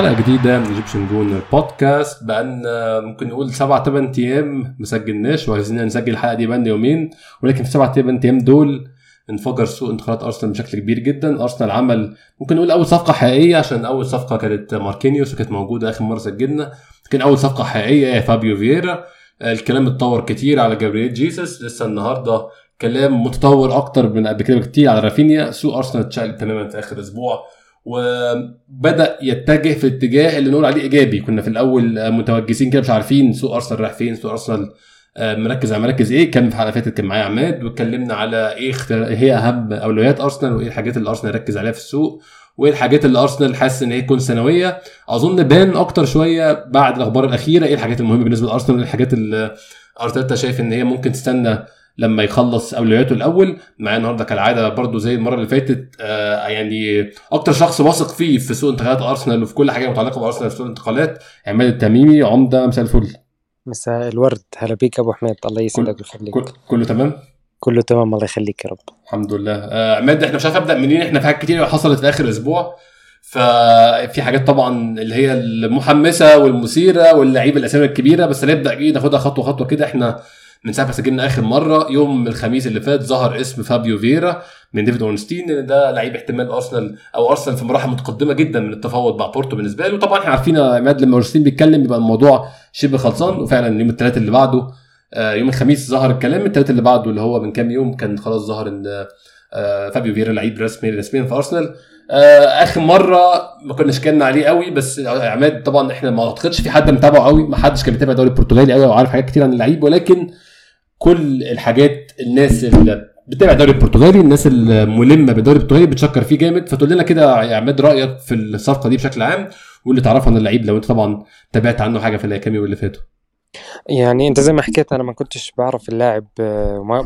حلقة جديدة من Egyptian Gooner Podcast بقالنا ممكن نقول سبع ثمان أيام ما سجلناش وعايزين نسجل الحلقة دي بقالنا يومين. ولكن في سبع ثمان أيام دول انفجر سوق انتقالات أرسنال بشكل كبير جدا. أرسنال عمل ممكن نقول أول صفقة حقيقية عشان أول صفقة كانت ماركينيوس وكانت موجودة آخر مرة سجلنا. لكن أول صفقة حقيقية هي فابيو فييرا. الكلام اتطور كتير على جابرييل جيسس. لسه النهارده كلام متطور أكتر من قبل كده بكتير على رافينيا. سوق أرسنال اتشقلب تماما في آخر أسبوع. وبدأ يتجه في الاتجاه اللي نقول عليه إيجابي كنا في الأول متوجسين كده مش عارفين سوق أرسنال رايح فين سوق أرسنال مركز على مراكز إيه كان في حلقة فاتت كان معايا عماد واتكلمنا على إيه. هي أهم أولويات أرسنال وإيه الحاجات اللي أرسنال يركز عليها في السوق وإيه الحاجات اللي أرسنال حاسس إن هي تكون سنوية أظن بان أكتر شوية بعد الأخبار الأخيرة إيه الحاجات المهمة بالنسبة لأرسنال وإيه الحاجات اللي أرتيتا شايف إن هي ممكن تستنى لما يخلص أولوياته الأول معايا النهارده كالعادة برضو زي المرة اللي فاتت آه يعني أكتر شخص واثق فيه في سوق انتقالات أرسنال وفي كل حاجة متعلقة بأرسنال في سوق الانتقالات عماد التميمي عمدة مساء الفل. مساء الورد. هلا بيك أبو حميد. الله يسعدك ويخليك. كل... كله تمام؟ كله تمام. الله يخليك يا رب. الحمد لله. آه عماد إحنا مش عارف أبدأ منين. إحنا في حاجات كتير حصلت في آخر أسبوع. ففي حاجات طبعا اللي هي المحمسة والمثيرة واللعيبة الأسامي الكبيرة بس نبدأ إيه ناخدها خطوة خطوة كده. إحنا من ساعة ما سجلنا آخر مرة يوم الخميس اللي فات ظهر اسم فابيو فييرا من ديفيد اورنستين إن ده لعيب احتمال أرسنال أو أرسنال في مراحل متقدمة جدا من التفاوض مع بورتو بالنسبة له. طبعا إحنا عارفين يا عماد لما أورنستين بيتكلم بيبقى الموضوع شبه خلصان وفعلا يوم الثلاث اللي بعده يوم الخميس ظهر الكلام الثلاث اللي بعده اللي هو من كام يوم كان خلاص ظهر إن فابيو فيرا لعيب رسمي رسميا في أرسنال. آخر مرة ما كناش اتكلمنا عليه قوي بس عماد طبعا إحنا ما أعتقدش في حد متابعه قوي ما حدش كان بيتابع الدوري البرتغالي قوي وعارف حاجات كتير عن اللعيب ولكن كل الحاجات الناس اللي بتتابع الدوري البرتغالي الناس الملمة بالدوري البرتغالي بتشكر فيه جامد. فتقول لنا كده يا عماد رأيك في الصفقة دي بشكل عام واللي تعرفه عن اللعيب لو انت طبعا تابعت عنه حاجة في الكام يوم اللي فاتوا. يعني انت زي ما حكيت أنا ما كنتش بعرف اللاعب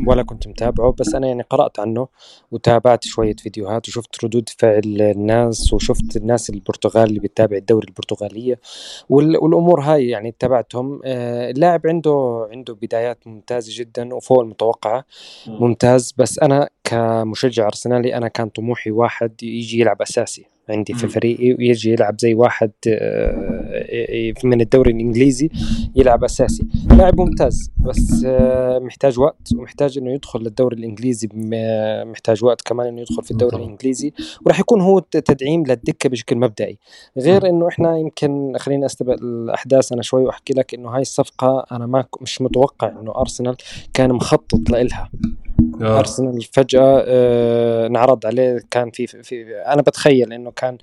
ولا كنت متابعه بس أنا يعني قرأت عنه وتابعت شوية فيديوهات وشفت ردود فعل الناس وشفت الناس البرتغال اللي بتتابع الدوري البرتغالية والأمور هاي يعني تابعتهم. اللاعب عنده عنده بدايات ممتازة جدا وفوق المتوقعة ممتاز. بس أنا كمشجع أرسنالي أنا كان طموحي واحد يجي يلعب أساسي. عندي في فريقي ويجي يلعب زي واحد من الدوري الإنجليزي يلعب أساسي. لاعب ممتاز بس محتاج وقت ومحتاج إنه يدخل للدوري الإنجليزي محتاج وقت كمان إنه يدخل في الدوري الإنجليزي. وراح يكون هو تدعيم للدكة بشكل مبدئي. غير إنه إحنا يمكن خليني استبق الأحداث أنا شوي وأحكي لك إنه هاي الصفقة أنا ما مش متوقع إنه أرسنال كان مخطط لها آه. أرسنال فجأة آه انعرض عليه كان في, في أنا بتخيل إنه كان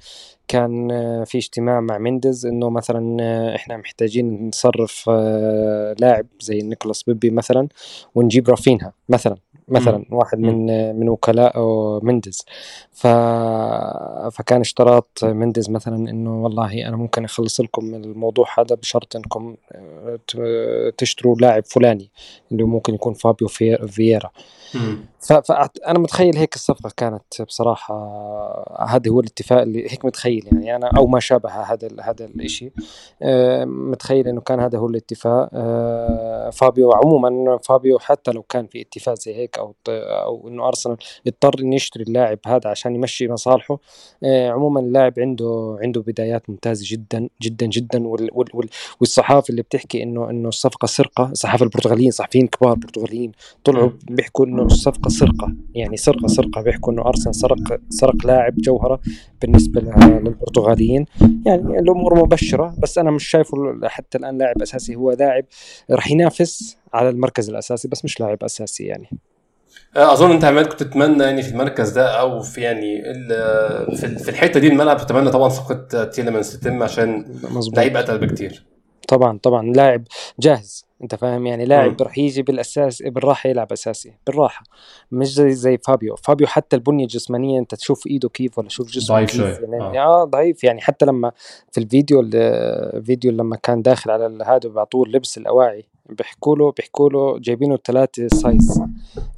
كان في اجتماع مع مينديز إنه مثلا إحنا محتاجين نصرف آه لاعب زي نيكولاس بيبي مثلا ونجيب رافينيا مثلا مثلا. واحد من من وكلاء مينديز. ف... فكان اشتراط مينديز مثلا إنه والله أنا ممكن أخلص لكم الموضوع هذا بشرط إنكم تشتروا لاعب فلاني اللي ممكن يكون فابيو فييرا. فانا متخيل هيك الصفقة كانت بصراحة هذا هو الاتفاق اللي هيك متخيل يعني. أنا أو ما شابه هذا هذا الشيء متخيل إنه كان هذا هو الاتفاق. فابيو عموما فابيو حتى لو كان في اتفاق زي هيك أو أو إنه أرسنال اضطر إنه يشتري اللاعب هذا عشان يمشي مصالحه عموما اللاعب عنده عنده بدايات ممتازة جدا جدا جدا. وال وال والصحافة اللي بتحكي إنه إنه الصفقة سرقة الصحافه البرتغاليين صحفيين كبار برتغاليين طلعوا بيحكوا إنه الصفقة سرقه يعني سرقه سرقه بيحكوا إنه أرسنال سرق سرق لاعب جوهرة بالنسبة للبرتغاليين. يعني الأمور مبشرة بس أنا مش شايفه حتى الآن لاعب أساسي. هو لاعب راح ينافس على المركز الأساسي بس مش لاعب أساسي يعني. أظن أنت عماد كنت تتمنى يعني في المركز ده أو في يعني في الحتة دي الملعب تتمنى طبعا صفقة تيلمنز تتم عشان لعيب أتقل بكتير. طبعا طبعا. لاعب جاهز. أنت فاهم؟ يعني لاعب راح يجي بالأساس بالراحة يلعب أساسي بالراحة. مش زي زي فابيو. فابيو حتى البنية الجسمانية أنت تشوف إيده كيف ولا شوف جسمه ضعيف كيف شوي. يعني. آه. ضعيف. يعني حتى لما في الفيديو الفيديو لما كان داخل على هذا بيعطوه لبس الأواعي. بيحكوا له بيحكوا له جايبينه ثلاثة size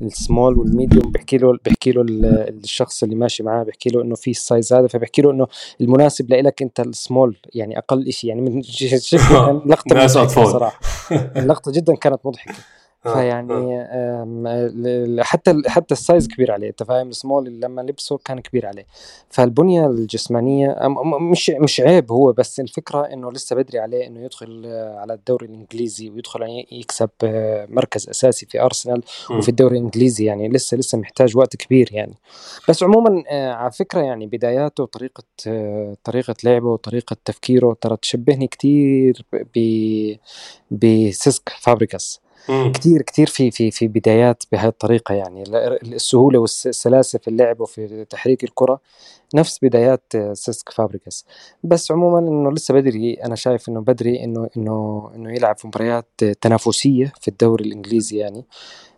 ال small وال medium بيحكي له بيحكي له الشخص اللي ماشي معاه بيحكي له إنه في ال size هذا. فبيحكي له إنه المناسب لك أنت السمول يعني أقل شيء يعني من لقطه ناس اطفال صراحة اللقطة جدا كانت مضحكة. آه، فيعني آم، ل- ل- حتى حتى ال size كبير عليه أنت فاهم؟ السمول لما لبسه كان كبير عليه. فالبنية الجسمانية مش مش عيب هو بس الفكرة إنه لسه بدري عليه إنه يدخل آه، على الدوري الإنجليزي ويدخل يكسب آه، مركز أساسي في أرسنال. وفي الدوري الإنجليزي يعني لسه لسه محتاج وقت كبير يعني. بس عموما آه، على فكرة يعني بداياته طريقة آه، طريقة لعبه وطريقه تفكيره ترى تشبهني كتير ب بسيسك فابريكاس مم. كتير كتير في في في بدايات بهذه الطريقة يعني. ال- السهولة والسلاسة في اللعب وفي تحريك الكرة نفس بدايات آه، سيسك فابريكاس بس عموما إنه لسه بدري أنا شايف إنه بدري إنه إنه إنه يلعب في مباريات تنافسية في الدوري الإنجليزي يعني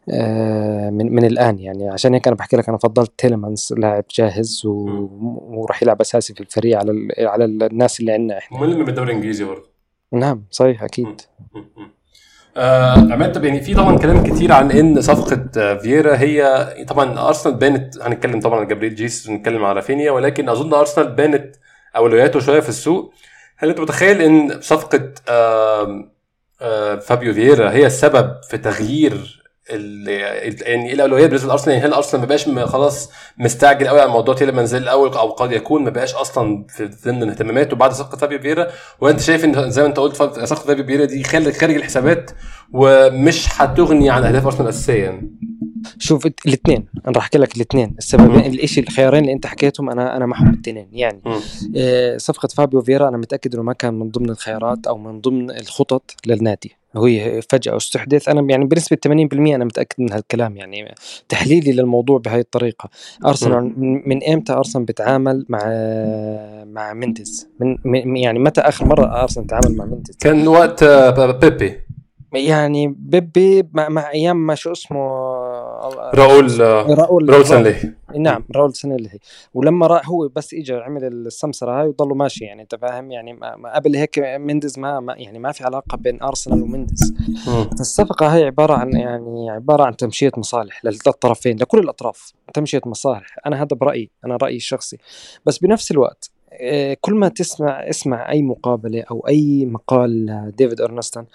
آه، من من الآن يعني. عشان هيك أنا بحكي لك أنا فضلت تيلمانز لاعب جاهز. وراح يلعب أساسي في الفريق على ال- على الناس اللي عندنا إحنا. مم. من الدوري الإنجليزي برضه. نعم صحيح أكيد. آه عماد طب يعني في طبعا كلام كتير عن إن صفقة آه، فييرا هي طبعا أرسنال بانت هنتكلم طبعا عن جابريل جيسوس ونتكلم على رافينيا ولكن أظن أرسنال بانت أولوياته شوية في السوق. هل أنت متخيل إن صفقة آه آه فابيو فييرا هي السبب في تغيير يعني إيه الاولويات بالنسبة لأرسنال يعني هل أرسنال ما بقاش خلاص مستعجل قوي على موضوع تيلمانز الأول أو قد يكون ما بقاش أصلا في ضمن اهتماماته بعد صفقة فابيو فييرا. وأنت شايف إن زي ما أنت قلت صفقة فابيو فييرا دي خارج الحسابات ومش هتغني عن أهداف أرسنال اساسيا. شوف الاثنين أنا راح أحكي لك الاثنين. السببين الشيء الخيارين اللي أنت حكيتهم أنا أنا معهم الاثنين يعني. آه، صفقة فابيو فيرا أنا متأكد إنه ما كان من ضمن الخيارات أو من ضمن الخطط للنادي. هو فجأة استحدث. أنا يعني بنسبة 80% أنا متأكد من هالكلام يعني تحليلي للموضوع بهي الطريقة. أرسنال من إمتى أرسنال بتعامل مع مع مندز من من- يعني متى آخر مرة أرسنال تعامل مع مندز كان وقت آه، بيبي. يعني بيبي مع, مع أيام ما شو اسمه راؤول راؤول راؤول سانلي نعم راؤول سنلهي. ولما راح هو بس اجى عمل السمسرة هاي وضلوا ماشي يعني أنت فاهم؟ يعني ما ما قبل هيك مندز ما, ما يعني ما في علاقة بين أرسنال ومندز. مم. الصفقه هاي عبارة عن يعني عبارة عن تمشية مصالح للطرفين لكل الأطراف. تمشية مصالح. أنا هذا برأيي أنا رأيي الشخصي. بس بنفس الوقت كل ما تسمع اسمع أي مقابلة أو أي مقال لديفيد أورنستين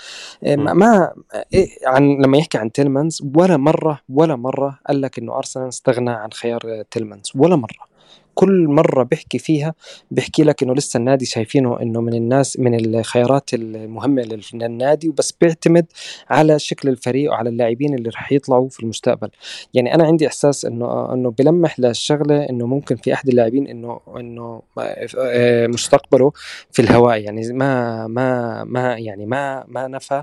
آه، ما إيه، عن لما يحكي عن تيلمانز ولا مرة ولا مرة قال لك إنه أرسنال استغنى عن خيار آه، تيلمانز ولا مرة. كل مرة بيحكي فيها بيحكي لك إنه لسه النادي شايفينه إنه من الناس من الخيارات المهمة لل- للنادي وبس بيعتمد على شكل الفريق وعلى اللاعبين اللي رح يطلعوا في المستقبل يعني أنا عندي إحساس إنه إنه بلمح للشغلة إنه ممكن في أحد اللاعبين إنه إنه آه، مستقبله في الهواء يعني ما ما ما يعني ما ما نفى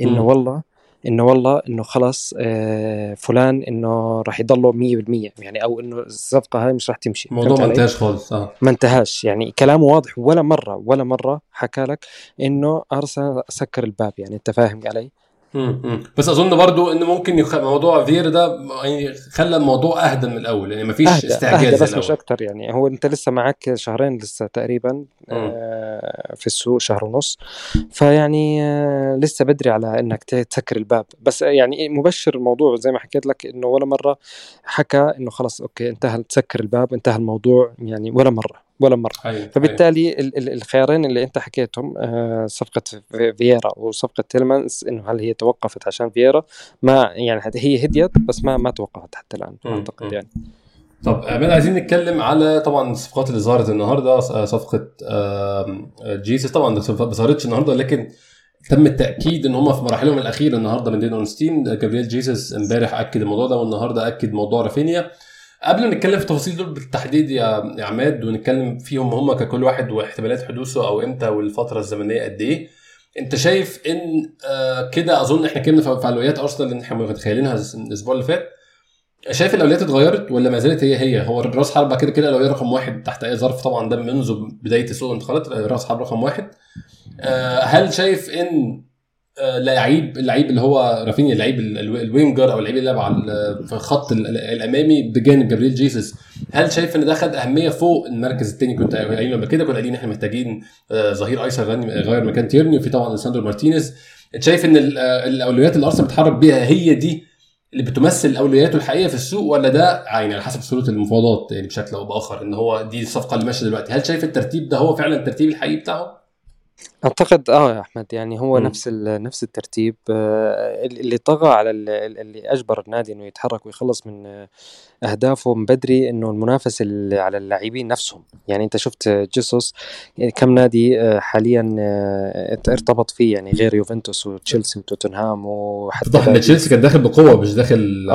إنه. والله إنه والله إنه خلص آه، فلان إنه راح يضله 100% يعني أو إنه الصفقة هاي مش راح تمشي. الموضوع ما؟ انتهاش خالص آه. ما انتهاش. يعني كلامه واضح ولا مرة ولا مرة حكى لك إنه ارسنال سكر الباب. يعني أنت فاهم علي؟ مم. بس أظن برضو إن ممكن يخ... موضوع فييرا ده يعني خلى الموضوع أهدى من الأول يعني مفيش أهدى استعجال اهدى زي بس مش أكتر يعني. هو أنت لسه معك شهرين لسه تقريبا آه، في السوق شهر ونص. فيعني آه، لسه بدري على إنك تسكر الباب. بس يعني مبشر الموضوع زي ما حكيت لك إنه ولا مرة حكى إنه خلص أوكي انتهى تسكر الباب انتهى الموضوع يعني ولا مرة. ولا مرة أيوة. فبالتالي ال- ال- الخيارين اللي أنت حكيتهم آه، صفقة في- فييرا وصفقه تيلمانز إنه هل هي توقفت عشان فييرا ما يعني هي هديت بس ما ما توقفت حتى الآن. أعتقد. يعني طب عماد عايزين نتكلم على طبعا الصفقات اللي ظهرت النهارده صفقة آم، جيسوس طبعا ما ظهرتش النهارده لكن تم التأكيد إن هم في مراحلهم الأخيرة النهارده من ديفيد أورنستين جابرييل جيسس امبارح أكد الموضوع ده والنهاردة أكد موضوع رافينيا قبل ما نتكلم في التفاصيل دول بالتحديد يا عماد ونتكلم فيهم هم ككل واحد واحتمالات حدوثه أو إمتى والفترة الزمنية قد إيه أنت شايف إن آه، كده أظن إحنا اتكلمنا في فعاليات أرسنال اللي إحنا متخيلينها الأسبوع اللي فات. شايف الاولويات اتغيرت ولا ما زالت هي هي؟ هو راس حربة كده كده الاولويه رقم واحد تحت أي ظرف طبعا ده منذ بداية سوق الانتقالات راس حربة رقم واحد. آه، هل شايف إن لعيب اللعيب اللي هو رافينيا اللعيب ال- ال- ال winger أو اللعيب اللي لعب على في الخط ال- ال- الأمامي بجانب جابريل جيسس هل شايف إن ده خد أهمية فوق المركز الثاني كنت قايل قبل كده كنا قايلين إحنا محتاجين آه، ظهير أيسر يغير مكان تيرني وفي طبعا ليساندرو مارتينيز. شايف إن ال- آه، الأولويات اللي أرسنال بتحرك بيها هي دي اللي بتمثل أولوياته الحقيقية في السوق ولا ده يعني على حسب سهوله المفاوضات يعني بشكل أو بآخر إن هو دي الصفقة اللي ماشية دلوقتي؟ هل شايف الترتيب ده هو فعلا الترتيب الحقيقي بتاعه؟ أعتقد آه يا أحمد يعني هو مم. نفس نفس الترتيب آه، اللي طغى على ال- اللي أجبر النادي إنه يتحرك ويخلص من آه، أهدافه من بدري إنه المنافسه اللي على اللاعبين نفسهم يعني أنت شفت جيسوس يعني كم نادي آه، حاليا آه، ارتبط فيه يعني غير يوفنتوس وتشيلسي وتوتنهام وحتى إن. تشيلسي كان داخل بقوة مش داخل آه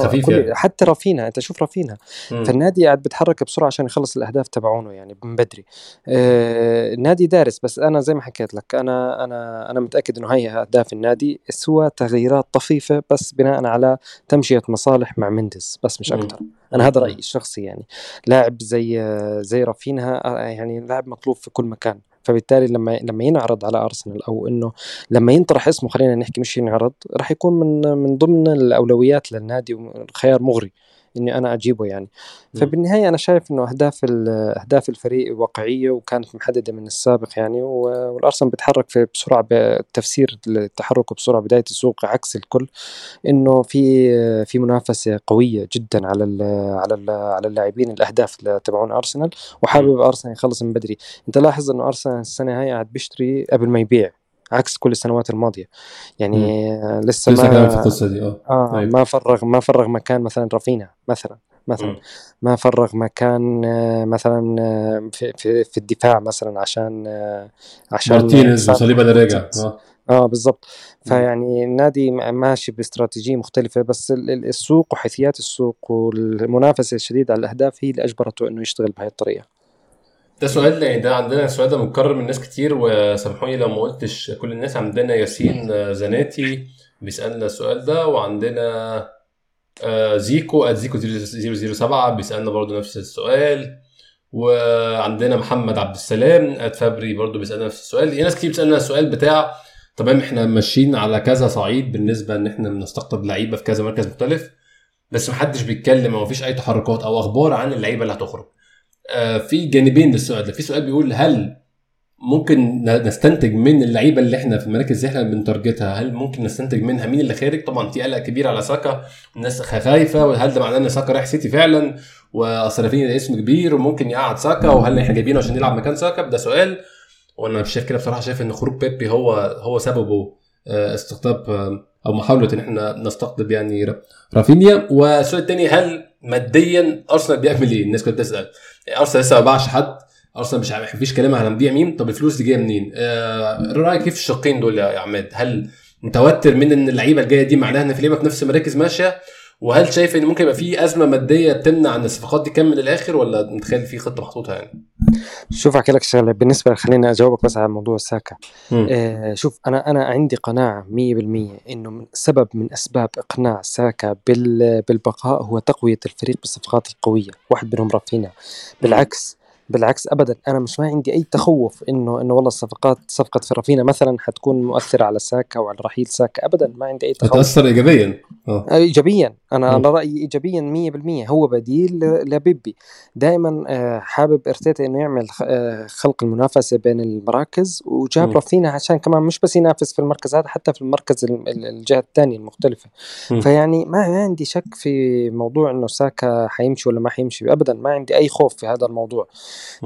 آه، خفيف يعني حتى رافينا أنت شوف رافينا. فالنادي قاعد بيتحرك بسرعة عشان يخلص الأهداف تبعونه يعني من بدري آه النادي دارس بس أنا زي ما حكيت لك. أنا أنا أنا متأكد إنه هي أهداف النادي سوى تغييرات طفيفة بس بناء على تمشية مصالح مع مندز بس مش. أكثر أنا هذا. رأيي الشخصي يعني. لاعب زي زي رافينها آه، يعني لاعب مطلوب في كل مكان. فبالتالي لما لما ينعرض على أرسنال أو إنه لما ينطرح اسمه خلينا نحكي مش ينعرض راح يكون من من ضمن الأولويات للنادي وخيار مغري. إني أنا أجيبه يعني. فبالنهاية أنا شايف إنه أهداف أهداف الفريق واقعية وكانت محددة من السابق يعني والأرسنال بيتحرك في بسرعة بتفسير التحرك بسرعة بداية السوق عكس الكل إنه في في منافسة قوية جدا على ال على ال على اللاعبين الأهداف تبعون أرسنال وحابب أرسنال يخلص من بدري. أنت لاحظ إنه أرسنال السنة هاي قاعد بيشتري قبل ما يبيع. عكس كل السنوات الماضية يعني لسه لسه كلام في ما القصة دي آه آه أيوة. ما فرغ ما فرغ مكان مثلا رافينيا مثلا مثلا مم. ما فرغ مكان آه، مثلا آه، في, في, في الدفاع مثلا عشان آه، عشان مارتينيز وصليبا راجع مارتينيز. آه بالضبط مم. فيعني النادي ماشي باستراتيجية مختلفة بس ال- ال- السوق وحيثيات السوق والمنافسة الشديدة على الأهداف هي اللي أجبرته إنه يشتغل بهاي الطريقة ده سؤال يعني ده عندنا السؤال ده متكرر من ناس كتير وسامحوني لو ما قلتش كل الناس. عندنا ياسين زناتي بيسألنا السؤال ده وعندنا آه، زيكو زيكو 007 بيسألنا برضو نفس السؤال. وعندنا محمد عبد السلام فابري برضو بيسألنا نفس السؤال. في ناس كتير بتسألنا السؤال بتاع تمام إحنا ماشيين على كذا صعيد بالنسبة إن إحنا بنستقطب لعيبة في كذا مركز مختلف بس محدش بيتكلم أو مفيش أي تحركات أو أخبار عن اللعيبة اللي هتخرج. في جانبين للسؤال ده. في سؤال بيقول هل ممكن نستنتج من اللعيبة اللي إحنا في المراكز اللي إحنا بنتارجتها؟ هل ممكن نستنتج منها مين اللي خارج؟ طبعا في قلق كبير على ساكا. الناس خايفة. وهل ده معناه إن ساكا رايح سيتي فعلا؟ واصل ده اسم كبير وممكن يقعد ساكا. وهل إحنا جايبينه عشان يلعب مكان ساكا؟ ده سؤال. وأنا مش شايف كده بصراحة. شايف إن خروج بيبي هو هو سببه آه، استقطاب آه، أو محاولة إن إحنا نستقطب يعني را- رافينيا. والسؤال الثاني هل ماديا أرسنال بيعمل إيه؟ الناس كانت بتسأل أرسنال لسه ما باعش حد أرسنال مش عارف مفيش كلام هنبيع مين طب الفلوس دي جاية منين؟ آه رأيك كيف الشقين دول يا عماد؟ هل متوتر من إن اللعيبة الجاية دي معناها إن في لعيبه في نفس المراكز ماشية وهل شايف إن ممكن يبقى في أزمة مادية تمنع إن الصفقات دي تكمل للآخر ولا متخيل في خطة محطوطة يعني؟ شوف أحكي لك شغلة. بالنسبة خليني أجاوبك بس على موضوع ساكا. آه شوف أنا أنا عندي قناعة 100% إنه من سبب من أسباب إقناع ساكا بال بالبقاء هو تقوية الفريق بالصفقات القوية. واحد منهم رافينا بالعكس بالعكس ابدا أنا مش ما عندي أي تخوف إنه إنه والله الصفقات صفقة فرافينا مثلا حتكون مؤثرة على ساكا أو على رحيل ساكا ابدا ما عندي أي تخوف هتأثر ايجابيا آه ايجابيا أنا. على رأيي ايجابيا 100% هو بديل لبيبي دائما آه، حابب إرتيتا إنه يعمل آه، خلق المنافسة بين المراكز وجاب. رافينا عشان كمان مش بس ينافس في المركز هذا حتى في المركز ال- ال- الجهة الثانية المختلفة. فيعني ما عندي شك في موضوع إنه ساكا حيمشي ولا ما حيمشي ابدا ما عندي أي خوف في هذا الموضوع.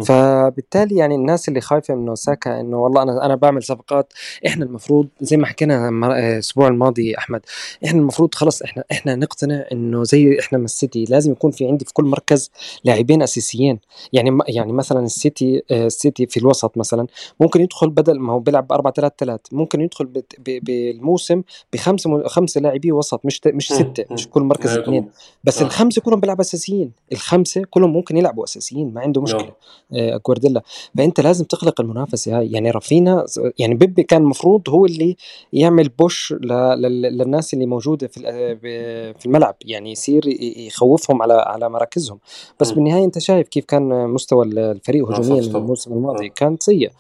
فبالتالي يعني الناس اللي خايفة انه ساكا إنه والله أنا أنا بعمل صفقات إحنا المفروض زي ما حكينا المر- الأسبوع الماضي أحمد إحنا المفروض خلص إحنا إحنا نقتنع إنه زي إحنا من السيتي لازم يكون في عندي في كل مركز لاعبين أساسيين يعني يعني مثلا السيتي آه، السيتي في الوسط مثلا ممكن يدخل بدل ما هو بيلعب ب 4 3 3 ممكن يدخل بالموسم بخمسة خمسة لاعبين وسط مش مش. ستة. مش كل مركز أيوة اثنين. بس آه. الخمسة كلهم بيلعبوا أساسيين الخمسة كلهم ممكن يلعبوا أساسيين ما عنده مشكلة آه، جوارديولا فأنت لازم تخلق المنافسه هاي يعني رافينا يعني بيبي كان المفروض هو اللي يعمل بوش للناس اللي موجودة في ب- في الملعب يعني يصير يخوفهم على على مراكزهم بس مم. بالنهاية أنت شايف كيف كان مستوى الفريق آه، هجوميا. الموسم الماضي آه. كان سيء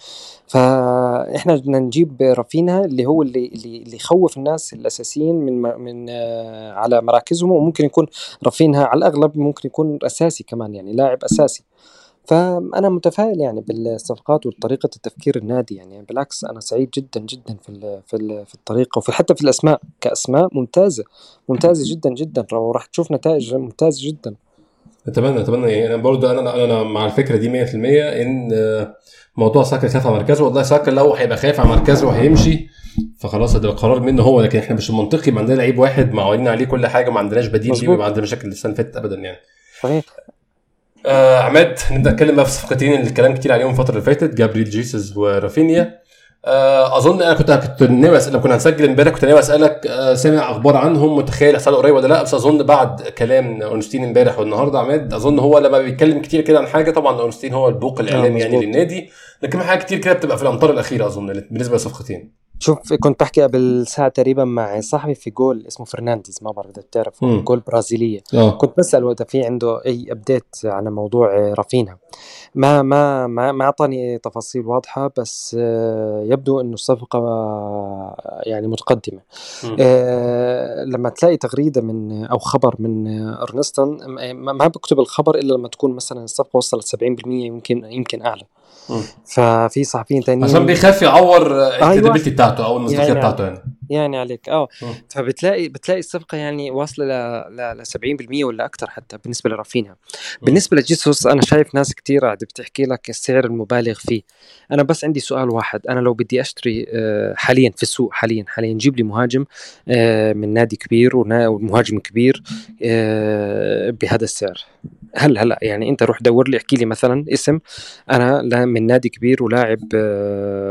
فإحنا بدنا نجيب رافينا اللي هو اللي اللي يخوف الناس الأساسيين من م- من آه، على مراكزهم وممكن يكون رافينها على الأغلب ممكن يكون أساسي كمان يعني لاعب أساسي فأنا متفائل يعني بالصفقات وطريقة التفكير النادي يعني بالعكس أنا سعيد جدا جدا في ال في ال في الطريقة وفي حتى في الأسماء كأسماء ممتازة ممتازة جدا جدا وراح تشوف نتائج ممتازة جدا. أتمنى أتمنى يعني أنا برضه أنا أنا مع الفكرة دي 100% إن آه، موضوع ساكا خاف على مركزه والله ساكا لو هيبقى خايف على مركزه وهيمشي فخلاص ده القرار منه هو لكن إحنا مش المنطقي يبقى عندنا لعيب واحد معولين عليه كل حاجة ما عندناش بديل ليه ويبقى عندنا مشاكل السنة اللي فاتت ابدا يعني. صحيح. آه عماد نبدأ نتكلم بقى في الصفقتين اللي الكلام كتير عليهم الفترة اللي فاتت جابريل جيسوس ورافينيا. آه أظن أنا كنت كنت ناوي اسال لما كنا هنسجل امبارح كنت ناوي أسألك آه سامع أخبار عنهم متخيل هيحصل قريب ولا لأ؟ بس أظن بعد كلام أورنستين امبارح والنهاردة عماد أظن هو لما بيتكلم كتير كده عن حاجة طبعا أورنستين هو البوق الإعلامي يعني للنادي لكن في حاجات كتير كده بتبقى في الأمتار الأخيرة أظن بالنسبة للصفقتين شوف كنت بحكي قبل ساعة تقريبا مع صاحبي في جول اسمه فرنانديز ما بعرف إذا بتعرفه. جول برازيلية آه كنت بسأله إذا في عنده أي update على موضوع رافينها ما ما ما ما أعطاني تفاصيل واضحة بس آه، يبدو إنه الصفقة آه، يعني متقدمة. آه، لما تلاقي تغريدة من أو خبر من أرنستون ما بكتب الخبر إلا لما تكون مثلا الصفقة وصلت 70% يمكن يمكن أعلى. ففي صحفيين تانيين عشان بيخاف يعور أيوة. الكريديبيلتي بتاعته أو المصداقية يعني- بتاعته يعني يعني عليك. آه. فبتلاقي بتلاقي الصفقة يعني واصلة ل ل 70% ولا أكثر حتى بالنسبة لرافينها بالنسبة لجيسوس أنا شايف ناس كثير قاعدة بتحكي لك السعر المبالغ فيه. أنا بس عندي سؤال واحد. أنا لو بدي أشتري آه، حاليا في السوق حاليا حاليا جيب لي مهاجم آه، من نادي كبير ومهاجم كبير آه، بهذا السعر. هل هلا يعني أنت روح دور لي احكي لي مثلا اسم. أنا من نادي كبير ولاعب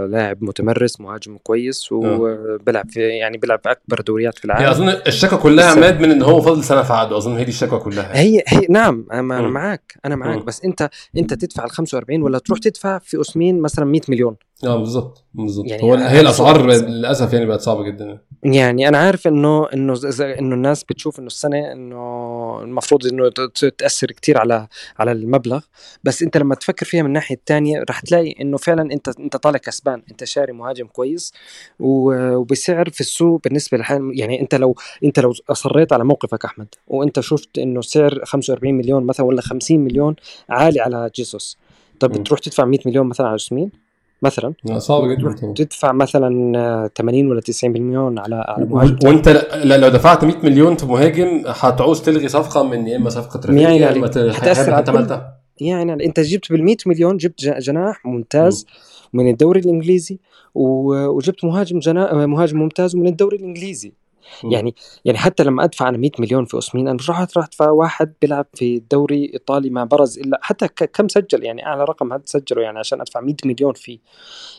لاعب متمرس مهاجم كويس وبلعب في يعني بيلعب أكبر دوريات في العالم. أظن الشكوى كلها عماد من إن هو فاضل سنة في عقده. أظن هي دي الشكوى كلها. هي هي نعم أنا. معك أنا مم. بس انت أنت تدفع ال 45 ولا تروح تدفع في أوسمين مثلا 100 مليون؟ آه بالظبط بالظبط. يعني هو هي الأسعار للأسف يعني بقت صعبة جدا. يعني أنا عارف إنه إنه إنه الناس بتشوف إنه السنة إنه المفروض إنه تأثر كتير على على المبلغ. بس أنت لما تفكر فيها من الناحية الثانية رح تلاقي إنه فعلا أنت أنت طالع كسبان. أنت شاري مهاجم كويس وبسعر في السوق بالنسبة لحال يعني أنت لو أنت لو أصريت على موقفك أحمد وأنت شفت إنه سعر 45 مليون مثلا ولا 50 مليون عالي على جيسوس. طب مم. تروح تدفع 100 مليون مثلا على ياسمين؟ مثلا. جدا طبعا. تدفع مثلا آه، 80 ولا 90 مليون على على مهاجم. وانت لو دفعت 100 مليون في مهاجم هتعوز تلغي صفقة من يا إما صفقة يعني يا إما حاجة على أنت كل- يعني أنت جبت بال 100 مليون جبت جناح ممتاز من الدوري الإنجليزي وجبت مهاجم جناح مهاجم ممتاز من الدوري الإنجليزي. يعني يعني حتى لما أدفع أنا 100 مليون في أوسمين أنا مش راح أدفع واحد بيلعب في الدوري الإيطالي ما برز إلا حتى كم سجل؟ يعني أعلى رقم هذا سجله يعني عشان أدفع 100 مليون فيه.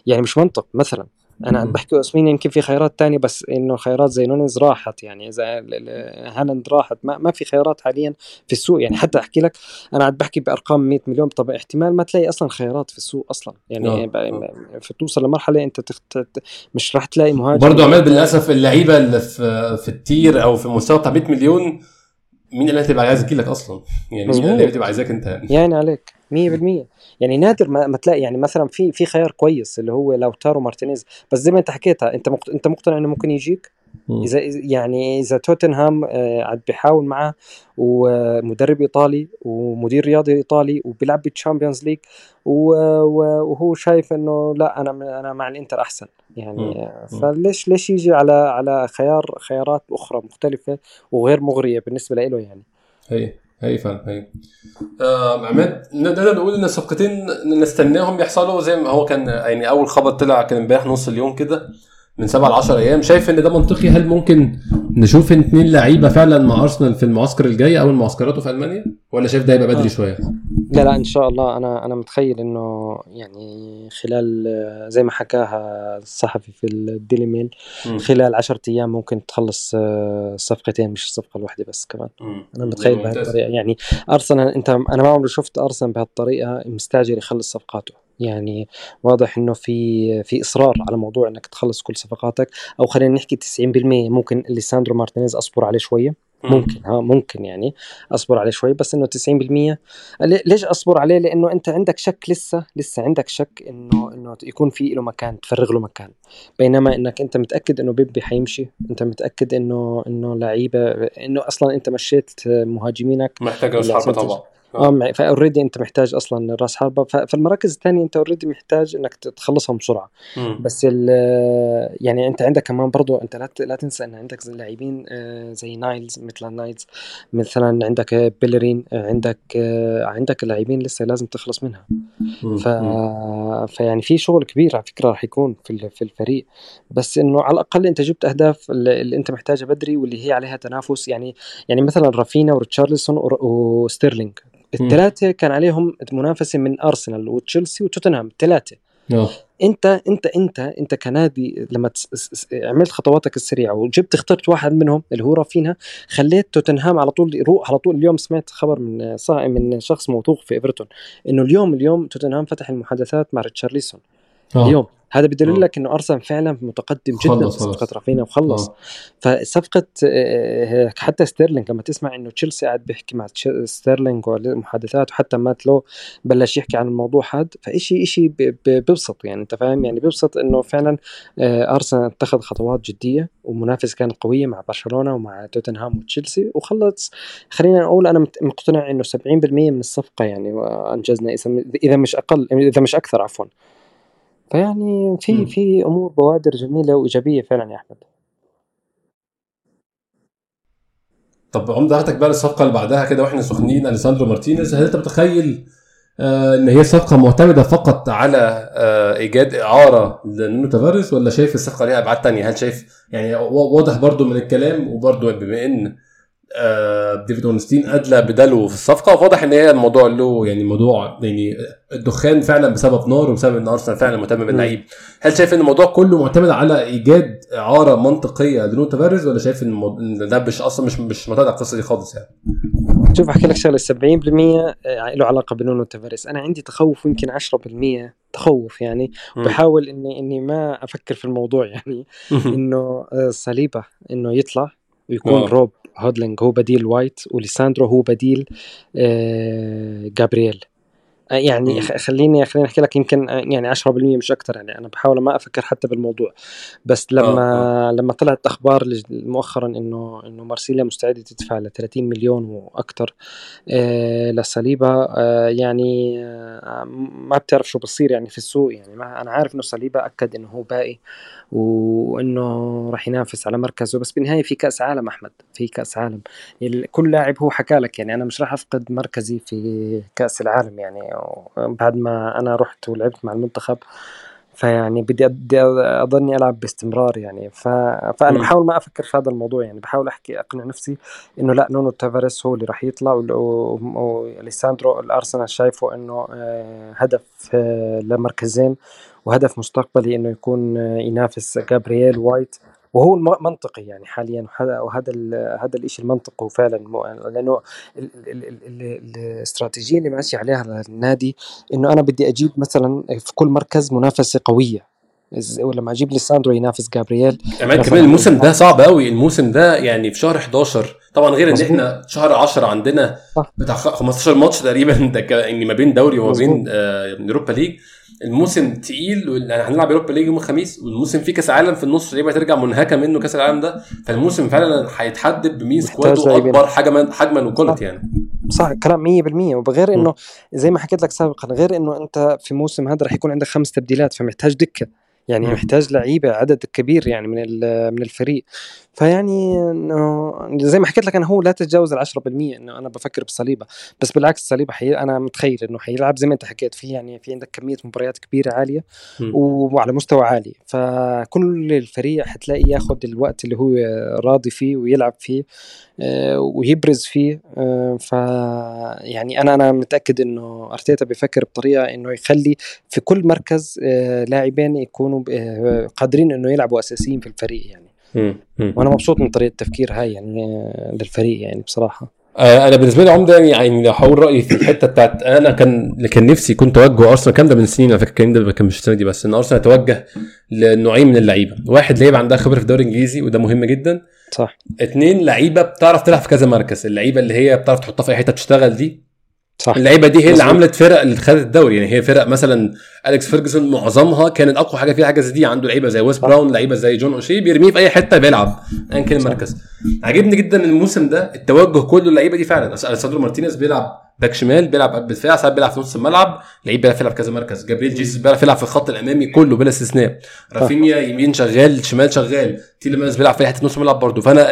يعني مش منطق مثلا. أنا مم. بحكي اوسمين يمكن في خيارات تانية بس إنه خيارات زي نونيز راحت يعني ال- هالاند راحت ما, ما في خيارات حاليا في السوق يعني حتى أحكي لك أنا عاد بحكي بأرقام 100 مليون طب احتمال ما تلاقي أصلا خيارات في السوق أصلا يعني آه، آه. فتوصل لمرحلة أنت تخت... مش راح تلاقي مهاجم برضه عماد بالأسف اللعيبة اللي في في ال tier أو في المستوى بتاع 100 مليون مين اللي هتبقى عايز تجيلك أصلا؟ يعني مين. اللي هتبقى عايزاك أنت؟ يعني عليك 100% يعني نادر ما, ما تلاقي يعني مثلا في في خيار كويس اللي هو لوتارو مارتينيز بس زي ما انت حكيتها انت مقت... انت مقتنع إنه ممكن يجيك. إذا يعني إذا توتنهام آه، عاد بيحاول معاه ومدرب إيطالي ومدير رياضي إيطالي وبيلعب بال Champions League وهو شايف إنه لا أنا أنا مع الإنتر أحسن يعني. آه،. فليش ليش يجي على على خيار خيارات أخرى مختلفة وغير مغرية بالنسبة له يعني هي هي فعلا هي. آه عماد نقدر نقول إن الصفقتين نستناهم يحصلوا زي ما هو كان يعني أول خبر طلع كان امبارح نص اليوم كده. من 7 ل 10 أيام شايف إن ده منطقي هل ممكن نشوف اثنين لعيبة فعلا مع أرسنال في المعسكر الجاي أو المعسكراته في ألمانيا ولا شايف ده يبقى بدري آه. شوية؟ لا لا إن شاء الله أنا أنا متخيل إنه يعني خلال آه، زي ما حكاها الصحفي في الديلي ميل. خلال 10 أيام ممكن تخلص آه، صفقتين مش الصفقة الواحدة بس كمان مم. أنا متخيل. بهالطريقة يعني أرسنال أنت أنا ما عمري شفت أرسنال بهالطريقة مستعجل يخلص صفقاته يعني واضح إنه في في إصرار على موضوع إنك تخلص كل صفقاتك. أو خلينا نحكي 90% ممكن ليساندرو مارتينيز أصبر عليه شوية. مم. ممكن ها ممكن يعني أصبر عليه شوي بس إنه 90% لي- ليش أصبر عليه؟ لأنه أنت عندك شك لسه لسه عندك شك إنه إنه يكون في له مكان تفرغ له مكان. بينما إنك أنت متأكد إنه بيبي حيمشي أنت متأكد إنه إنه لعيبة إنه أصلا أنت مشيت مهاجمينك. محتاج عشان طبعا. آه. ف already أنت محتاج أصلا راس حربة. فالمراكز الثانية أنت already محتاج إنك تخلصهم بسرعة. مم. بس يعني أنت عندك كمان برضو أنت لا لا تنسى إن عندك لاعبين آه، زي نايلز مثل نايلز. مثلا عندك بيلرين عندك آه، عندك لاعبين لسه لازم تخلص منها. ف... فيعني في شغل كبير على فكرة راح يكون في في الفريق. بس إنه على الأقل أنت جبت أهداف اللي أنت محتاجها بدري واللي هي عليها تنافس. يعني يعني مثلا رافينيا وريتشارلسون وستيرلينج. الثلاثه كان عليهم منافسه من ارسنال وتشيلسي وتوتنهام الثلاثه آه. انت انت انت أنت كنادي لما عملت خطواتك السريعة وجبت اخترت واحد منهم اللي هو رافينيا خليت توتنهام على طول يروح على طول اليوم سمعت خبر من من شخص موثوق في إيفرتون إنه اليوم اليوم توتنهام فتح المحادثات مع ريتشارليسون. آه. اليوم هذا بدل آه. لك إنه ارسنال فعلا متقدم جدا في صفقة رافينيا وخلص آه. فصفقة آه، حتى ستيرلينج لما تسمع إنه تشيلسي قاعد بيحكي مع ستيرلينج والمحادثات وحتى مات لو بلش يحكي عن الموضوع هذا فشيء شيء بيبسط يعني أنت فاهم يعني بيبسط إنه فعلا أرسنال اتخذ خطوات جدية ومنافسه كانت قويه مع برشلونة ومع توتنهام وتشيلسي وخلص خلينا نقول أنا مقتنع إنه 70% من الصفقة يعني انجزنا إذا مش أقل إذا مش أكثر عفوا فيعني في إمم. في أمور بوادر جميلة وإيجابية فعلًا يا أحمد. طب عمده هاتك بقى للصفقة اللي بعدها كده وإحنا سخنين ليساندرو مارتينيز، هل أنت متخيل آه إن هي صفقة معتمدة فقط على آه إيجاد إعارة لنونو تافاريس ولا شايف الصفقة ليها أبعاد تانية؟ هل شايف يعني واضح برضو من الكلام وبرضو بما إن آه، ديفيد أورنستين ادلى بدلو في الصفقة وواضح إن هي الموضوع له يعني موضوع يعني الدخان فعلا بسبب نار وبسبب إن أرسنال فعلا مهتم باللعيب. هل شايف إن الموضوع كله معتمد على إيجاد إعارة منطقية لنونو تافاريس ولا شايف إن ده مش أصلا مش مش معتمد على القصة دي خالص يعني؟ شوف أحكي لك شغلة. 70% آه، له علاقة بنونو تافاريز. أنا عندي تخوف يمكن 10% تخوف يعني. بحاول اني إني ما أفكر في الموضوع يعني. إنه آه، صليبة إنه يطلع ويكون روب هولدينج هو بديل وايت وليساندرو هو بديل آه جابرييل. يعني خليني خليني أحكي لك يمكن آه، يعني 10% مش أكثر يعني أنا بحاول ما أفكر حتى بالموضوع. بس لما آه. آه. لما طلعت أخبار مؤخرا إنه إنه مارسيليا مستعدة تدفع ل 30 مليون وأكثر آه لصليبا آه يعني آه ما بتعرف شو بصير يعني في السوق. يعني ما أنا عارف إنه صليبا أكد إنه هو باقي وإنه راح ينافس على مركزه. بس بالنهاية في كأس عالم أحمد في كأس عالم. كل لاعب هو حكى لك يعني أنا مش راح أفقد مركزي في كأس العالم. يعني بعد ما أنا رحت ولعبت مع المنتخب فيعني بدي بدي أضلني ألعب باستمرار يعني. ف... فأنا بحاول ما أفكر في هذا الموضوع يعني. بحاول أحكي أقنع نفسي إنه لا نونو تافاريس هو اللي راح يطلع وليساندرو الأرسنال شايفه إنه آه، هدف آه، لمركزين وهدف مستقبلي إنه يكون آه، ينافس جابرييل وايت. وهو منطقي يعني حاليا وهذا هذا الشيء المنطقي فعلا لأنه الاستراتيجية اللي ماشي عليها النادي إنه أنا بدي أجيب مثلا في كل مركز منافسة قوية. ولما أجيب ليساندرو ينافس جابرييل. كمان كمان الموسم ده صعب قوي الموسم ده يعني في شهر 11 طبعا غير إن إحنا شهر 10 عندنا بتاع 15 ماتش تقريبا يعني ما بين دوري وما بين أوروبا League. الموسم تقيل هنلعب أوروبا League يوم الخميس والموسم فيه كأس عالم في النص يبقى ترجع منهكة منه كأس العالم ده. فالموسم فعلا هيتحدد بمين سكواده أكبر حجما حجما و quality يعني. صح كلام 100% وبغير إنه زي ما حكيت لك سابقا غير إنه أنت في موسم هذا رح يكون عندك خمس تبديلات فمحتاج دكة. يعني محتاج لعيبة عدد كبير يعني من من الفريق. فيعني إنه زي ما حكيت لك أنا هو لا تتجاوز ال 10% إنه أنا بفكر بصليبة. بس بالعكس صليبة حي... أنا متخيل إنه حيلعب زي ما أنت حكيت في يعني في عندك كمية مباريات كبيرة عالية وعلى مستوى عالي. فكل الفريق حتلاقي ياخذ الوقت اللي هو راضي فيه ويلعب فيه آه، ويبرز فيه آه، ف يعني أنا أنا متأكد إنه أرتيتا بيفكر بطريقة إنه يخلي في كل مركز آه، لاعبين يكونوا قادرين إنه يلعبوا أساسيين في الفريق يعني. وأنا مبسوط من طريقة التفكير هاي يعني للفريق يعني بصراحة. أنا بالنسبة لي عمدة يعني لو هقول رأيي في الحتة بتاعت أنا كان كان نفسي كنت توجه أرسنال كان ده من سنين على فكره الكلام ده كان مش السنة دي بس إن أرسنال يتوجه لنوعين من اللعيبة. واحد لعيبه عندها خبرة في الدوري الإنجليزي وده مهم جدا. صح. اثنين لعيبة بتعرف تلعب في كذا مركز. اللعيبة اللي هي بتعرف تحطها في أي حتة تشتغل دي صح. اللعيبة دي هي اللي عملت فرق اللي خدت الدوري. يعني هي فرق مثلا أليكس فيرجسون معظمها كانت أقوى حاجة فيها حاجة زي دي. عنده لعيبة زي ويست براون لعيبة زي جون أوشي بيرميه في أي حتة بيلعب ايا كان المركز. عجبني جدا الموسم ده التوجه كله اللعيبه دي فعلا. ليساندرو مارتينيز بيلعب back شمال بيلعب قلب دفاع ساعات بيلعب في نص الملعب. لعيب بيلعب يلعب كذا مركز. جابريل جيسوس بيلعب يلعب في الخط الأمامي كله بلا استثناء. رافينيا يمين شغال شمال شغال. تيليمانز بيلعب في حتة نص الملعب برضه. فأنا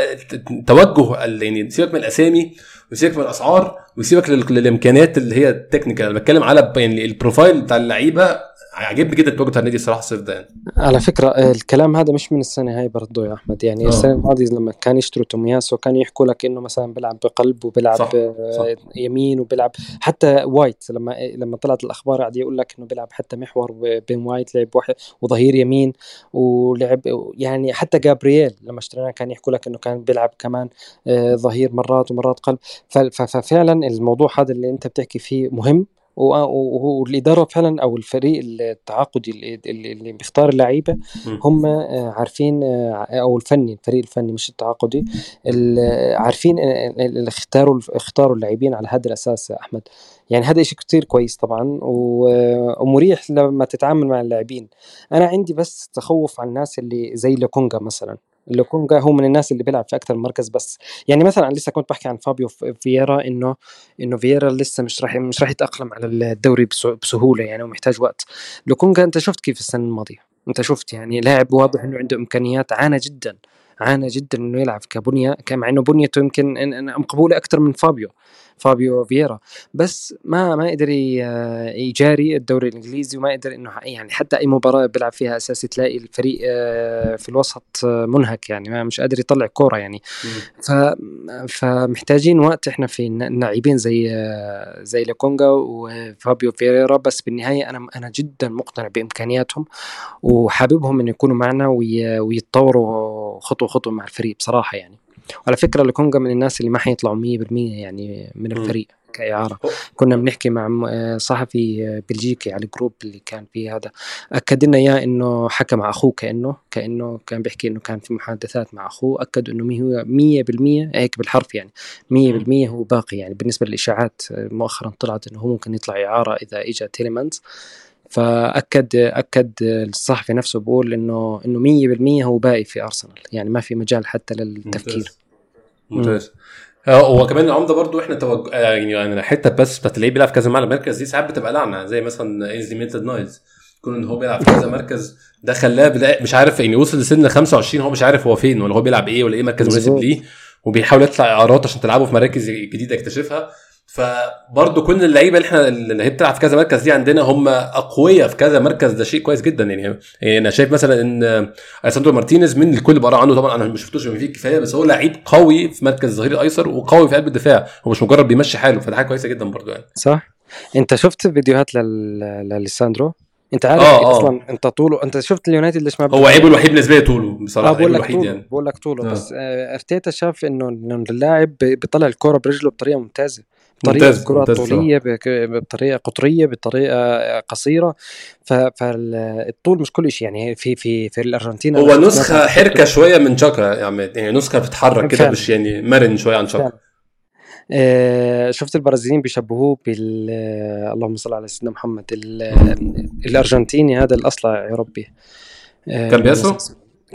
توجه يعني سيبك من الأسامي وسيبك من الأسعار وسيبك للإمكانيات اللي هي ال technical أنا بتكلم على يعني ال profile بتاع اللعيبة عجبني جدا التواجد بتاع النادي الصراحه الصيف ده يعني. على فكرة الكلام هذا مش من السنة هاي برضه يا أحمد يعني أوه. السنة الماضية لما كان يشتروا تومياسو كانوا يحكوا لك إنه مثلا بيلعب بقلب وبيلعب صح. صح. يمين وبيلعب حتى وايت لما لما طلعت الأخبار قاعد يقول لك إنه بيلعب حتى محور بين وايت لعب واحد وظهير يمين ولعب يعني حتى جابرييل لما اشتريناه كان يحكوا لك إنه كان بيلعب كمان آه، ظهير مرات ومرات قلب ففعلا الموضوع هذا اللي أنت بتحكي فيه مهم والإدارة فعلا أو الفريق التعاقدي اللي بيختار اللعيبة هم آه، عارفين آه، أو الفني الفريق الفني مش التعاقدي عارفين اختاروا اختاروا اللاعبين على هذا الأساس يا أحمد. يعني هذا شيء كتير كويس طبعا ومريح لما تتعامل مع اللاعبين. أنا عندي بس تخوف على الناس اللي زي لوكونجا مثلا. لوكونجا هو من الناس اللي بيلعب في أكثر مركز بس. يعني مثلا لسه كنت بحكي عن فابيو فييرا انه إنه فييرا لسه مش راح مش راح يتأقلم على الدوري بسهولة يعني ومحتاج وقت. لوكونجا أنت شفت كيف السنة الماضية؟ أنت شفت يعني لاعب واضح إنه عنده إمكانيات عانى جدا. عانى جدا إنه يلعب كبنية كان مع إنه بنيته يمكن مقبوله أكثر من فابيو فابيو فييرا. بس ما ما قدر يجاري الدوري الإنجليزي وما قدر إنه يعني حتى أي مباراة بيلعب فيها أساسي تلاقي الفريق آه، في الوسط منهك يعني ما مش قادر يطلع كورة يعني. ف فمحتاجين وقت إحنا في اللاعبين زي زي لكونجا وفابيو فييرا. بس بالنهاية أنا أنا جدا مقتنع بإمكانياتهم وحاببهم انه يكونوا معنا ويتطوروا خطوة خطوة مع الفريق بصراحة يعني. وعلى فكرة لكونجا من الناس اللي ما حيطلعوا 100% يعني من الفريق كإعارة. كنا بنحكي مع صحفي بلجيكي على الجروب اللي كان فيه هذا. أكد لنا إياه إنه حكى مع أخوه كأنه كأنه كان بيحكي إنه كان في محادثات مع أخوه. أكد إنه هو 100% هيك بالحرف يعني 100% هو باقي يعني. بالنسبة للإشاعات مؤخرا طلعت إنه هو ممكن يطلع إعارة إذا إجا تيليمانز. فأكد أكد الصحفي نفسه بقول إنه إنه 100% هو باقي في أرسنال يعني ما في مجال حتى للتفكير. ممتاز آه، هو كمان العمده برضو إحنا توج... آه، يعني الحته بس بتاعت اللي بيلعب في كذا مركز دي ساعات بتبقى لعنة زي مثلا اينسلي ميتلاند نايلز كون إن هو بيلعب في كذا مركز ده خلاه مش عارف يعني وصل لسن 25 هو مش عارف هو فين ولا هو بيلعب إيه ولا إيه مركز مناسب ليه وبيحاول يطلع اعارات عشان تلعبه في مراكز جديدة يكتشفها. فبرضه كل اللعيبة اللي إحنا اللي هي بتلعب في كذا مركز دي عندنا هم أقوياء في كذا مركز ده شيء كويس جدا. يعني, يعني أنا شايف مثلا إن ليساندرو مارتينيز من الكل بقرا عنه طبعا أنا ما شفتوش فيه كفاية بس هو لعيب قوي في مركز الظهير الأيسر وقوي في قلب الدفاع. هو مش مجرد بيمشي حاله فده حاجة كويسة جدا برضه يعني. صح. أنت شفت فيديوهات لليساندرو أنت عارف آه, آه. أصلا؟ أنت طوله أنت شفت اليونايتد ليش ما هو عيبه الوحيد بالنسبة لي طوله بصراحة آه بقول لك طوله يعني. بقول لك طوله. آه. بس آه أرتيتا شاف إنه اللاعب بيطلع الكوره برجله بطريقة ممتازة. بطريقة كرة طولية بطريقة قطرية بطريقة قصيرة. فالطول مش كل شيء يعني في في في الارجنتين هو نسخة حركة شوية من شاكا يعني, يعني نسخة بتتحرك كده مش يعني مرن شوية عن شاكا آه شفت البرازيليين بيشبهوه بال اللهم صل على سيدنا محمد الأرجنتيني هذا الأصلع يا ربي آه كان بياسو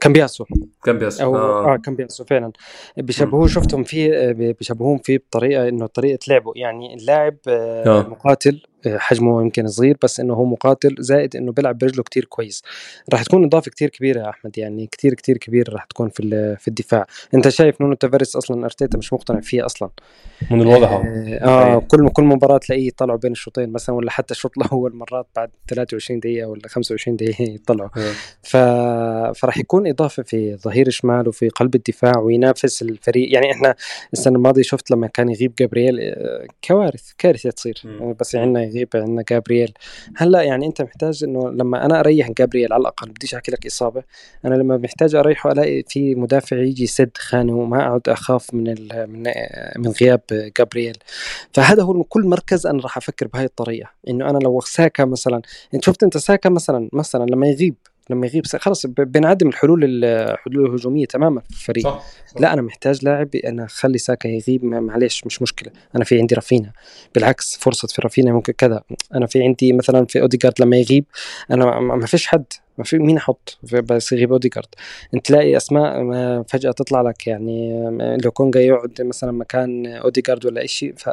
كان بياسو كان بياسو أو آه. آه كان بياسو فعلا بيشبهوه شفتهم فيه بيشبهوهم فيه بطريقة إنه طريقه لعبه يعني اللاعب آه. آه. مقاتل حجمه يمكن صغير بس إنه هو مقاتل زائد إنه بيلعب برجله كتير كويس. راح تكون إضافة كتير كبيرة يا أحمد يعني كتير كتير كبيرة راح تكون في في الدفاع. أنت شايف نونو تافاريس أصلا أرتيتا مش مقتنع فيه أصلا؟ من الواضح آه, آه كل كل مباراة تلاقيه يطلعوا بين الشوطين مثلا ولا حتى الشوط الأول مرات بعد 23 دقيقة ولا 25 دقيقة يطلعوا. ف... فراح يكون إضافة في ظهير شمال وفي قلب الدفاع وينافس الفريق. يعني إحنا السنة الماضية شفت لما كان يغيب جابرييل آه، كوارث كارثة تصير. بس عندنا يغيب عندنا جابرييل. هلأ يعني أنت محتاج إنه لما أنا أريح جابرييل على الأقل بديش أحكي لك إصابة أنا لما محتاج أريحه ألاقي في مدافع يجي يسد خانه وما أقعد أخاف من من من غياب جابرييل. فهذا هو كل مركز أنا راح أفكر بهاي الطريقة. إنه أنا لو ساكا مثلا إنت شفت أنت ساكا مثلا مثلا لما يغيب لما يغيب خلص بنعدم الحلول الحلول الهجومية تماما في الفريق. صح. صح. لا أنا محتاج لاعب أنا أخلي ساكا يغيب معليش مش مشكلة. أنا في عندي رافينيا بالعكس فرصة في رافينيا ممكن كذا. أنا في عندي مثلا في اوديجارد لما يغيب أنا ما فيش حد ما في مين أحط؟ بس يغيب اوديجارد أنت تلاقي أسماء فجأة تطلع لك يعني لوكونجا يقعد مثلا مكان اوديجارد ولا شيء ف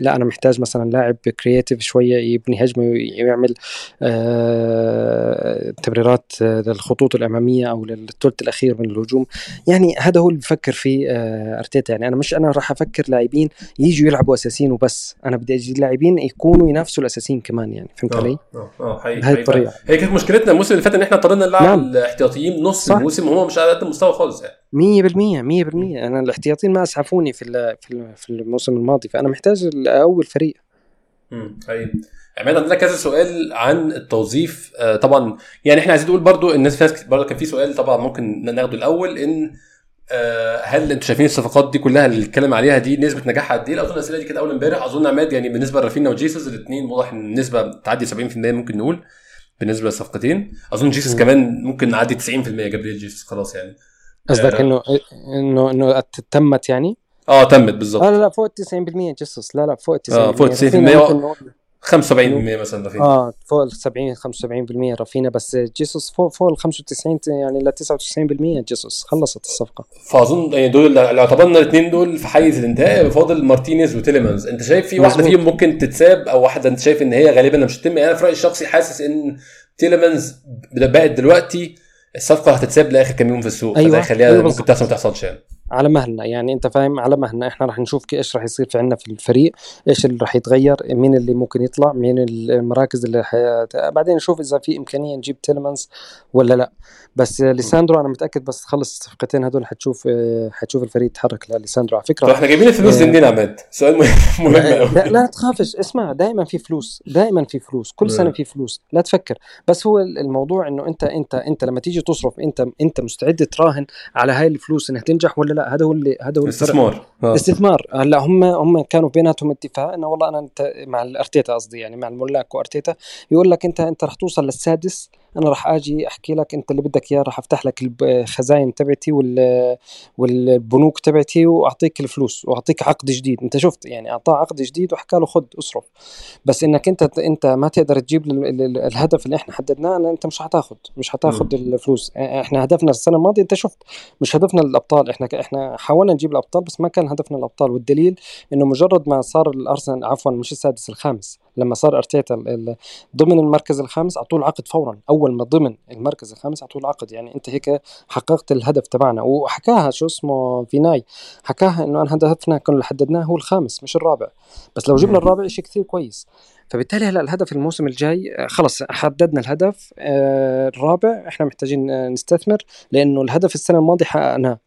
لا أنا محتاج مثلا لاعب كرييتيف شوية يبني هجمة ويعمل آه تمريرات آه، للخطوط الأمامية أو للثلث الأخير من الهجوم. يعني هذا هو اللي بفكر فيه آه أرتيتا. يعني أنا مش أنا راح أفكر لاعبين يجوا يلعبوا أساسيين وبس. أنا بدي أجي لاعبين يكونوا ينافسوا الأساسيين كمان يعني. فهمت علي؟ آه آه الطريقة. هي كانت مشكلتنا الموسم اللي فات إن إحنا اضطرينا نلعب نعم. الاحتياطيين نص. الموسم وهم مش على قد المستوى خالص يعني. 100% 100% أنا الاحتياطيين ما أسعفوني في في الموسم الماضي فأنا محتاج أول فريق. امم طيب. عماد عندنا كذا سؤال عن التوظيف. آه طبعا يعني إحنا عايزين نقول برضو الناس في ناس برضو كان في سؤال طبعا ممكن ناخده الأول إن آه هل أنتوا شايفين الصفقات دي كلها اللي اتكلم عليها دي نسبة نجاحها قد إيه؟ اظن الأسئلة دي كانت أول امبارح أظن عماد يعني بالنسبة لرافينا وجيسوس الاثنين واضح إن النسبة تعدي 70% ممكن نقول بالنسبة للصفقتين. أظن جيسوس كمان ممكن نعدي 90% جابريل جيسوس خلاص يعني. قصدك آه. إنه إنه إنه تمت يعني؟ آه تمت بالظبط لا لا فوق 90% جيسوس لا لا فوق 90% آه فوق 90% 75% مثلا رافينيا آه فوق ال 70 75% رافينيا بس جيسوس فوق فوق ال 95 يعني ل 99% جيسوس خلصت الصفقة. فأظن يعني دول اللي اعتبرنا الاثنين دول في حيز الانتهاء فاضل مارتينيز وتيليمانز. أنت شايف في واحدة فيهم ممكن تتساب أو واحدة أنت شايف إن هي غالبا مش هتتم؟ يعني أنا في رأيي الشخصي حاسس إن تيليمانز بقت دلوقتي الصفقة هتتساب لآخر كام يوم في السوق أيوة. فده يخليها أيوة ممكن تحصل ما تحصلش يعني على مهلنا يعني أنت فاهم؟ على مهلنا. إحنا راح نشوف إيش راح يصير في عندنا في الفريق إيش اللي راح يتغير مين اللي ممكن يطلع مين المراكز اللي حي... بعدين نشوف إذا في إمكانية نجيب تيلمانز ولا لا. بس ليساندرو أنا متأكد بس تخلص الصفقتين هدول حتشوف حتشوف الفريق يتحرك لليساندرو على فكرة. إحنا جايبين الفلوس منين عماد؟ سؤال مهم لا, لا تخافش. اسمع دائما في فلوس دائما في فلوس. كل سنة في فلوس. لا تفكر. بس هو الموضوع إنه أنت أنت أنت لما تيجي تصرف أنت أنت مستعد تراهن على هاي الفلوس إنها تنجح ولا لا؟ هذا هو اللي هذا هو استثمار. آه. استثمار. هلا هم هم كانوا بيناتهم اتفاق إنه والله أنا أنت مع الأرتيتا قصدي يعني مع الملاك وأرتيتا. يقول لك انت أنت رح توصل للسادس أنا راح آجي أحكي لك أنت اللي بدك إياه راح أفتح لك الخزاين تبعتي والبنوك تبعتي وأعطيك الفلوس وأعطيك عقد جديد. أنت شفت؟ يعني أعطاه عقد جديد وحكى له خذ أصرف. بس إنك أنت أنت ما تقدر تجيب الهدف اللي إحنا حددناه أنت مش حتاخذ مش حتاخذ الفلوس. إحنا هدفنا السنة الماضية أنت شفت مش هدفنا الأبطال. إحنا إحنا حاولنا نجيب الأبطال بس ما كان هدفنا الأبطال. والدليل إنه مجرد ما صار الأرسنال عفوا مش السادس الخامس لما صار أرتيتا ضمن المركز الخامس أعطوه العقد فورا. أول ما ضمن المركز الخامس أعطوه العقد. يعني أنت هيك حققت الهدف تبعنا. وحكاها شو اسمه Vinai حكاها إنه أنا هدفنا كنا اللي حددناه هو الخامس مش الرابع. بس لو جبنا الرابع شيء كثير كويس. فبالتالي هلأ الهدف الموسم الجاي خلص حددنا الهدف آه، الرابع. إحنا محتاجين نستثمر لأنه الهدف السنة الماضية حققناه.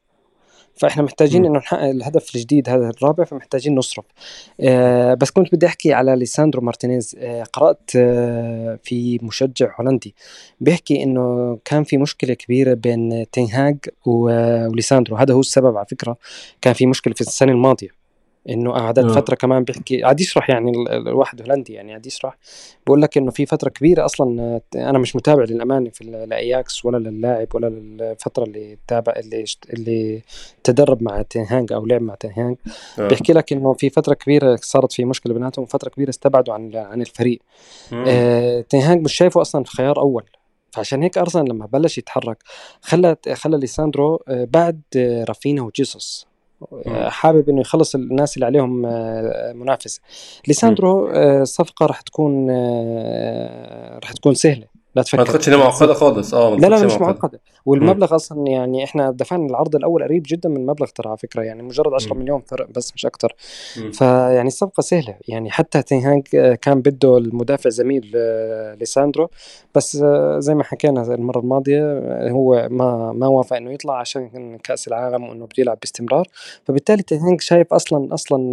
فإحنا محتاجين إنه نحقق الهدف الجديد هذا الرابع فمحتاجين نصرف. آه بس كنت بدي أحكي على ليساندرو مارتينيز. آه قرأت آه في مشجع هولندي بيحكي إنه كان في مشكلة كبيرة بين تنهاج وليساندرو. هذا هو السبب على فكرة. كان في مشكلة في السنة الماضية. إنه قعدت آه. فترة كمان بيحكي قاعد يشرح يعني الواحد هولندي يعني قاعد يشرح. بقول لك إنه في فترة كبيرة أصلا أنا مش متابع للأمانة في الاياكس ولا للاعب ولا للفترة اللي تابع اللي اللي تدرب مع تنهانج أو لعب مع تنهانج آه. بيحكي لك إنه في فترة كبيرة صارت في مشكلة بيناتهم وفتره كبيرة استبعدوا عن عن الفريق. آه تنهانج مش شايفه أصلا في خيار أول. فعشان هيك ارسنال لما بلش يتحرك خلى خلى ليساندرو آه، بعد رافينا وجيسوس. حابب إنه يخلص الناس اللي عليهم آه، منافسة. ليساندرو الصفقه آه، راح تكون آه، راح تكون سهلة. لا تفكر. ما تاخدش معقدة خالص. آه لا لا مش معقدة. والمبلغ م. أصلا يعني إحنا دفعنا العرض الأول قريب جدا من المبلغ ترى على فكرة يعني مجرد 10 م. مليون فرق بس مش أكثر فيعني الصفقة سهلة. يعني حتى تينهانج كان بده المدافع زميل ليساندرو. بس زي ما حكينا المرة الماضية هو ما ما وافق إنه يطلع عشان كأس العالم وإنه بده يلعب باستمرار. فبالتالي تينهانج شايف أصلا أصلا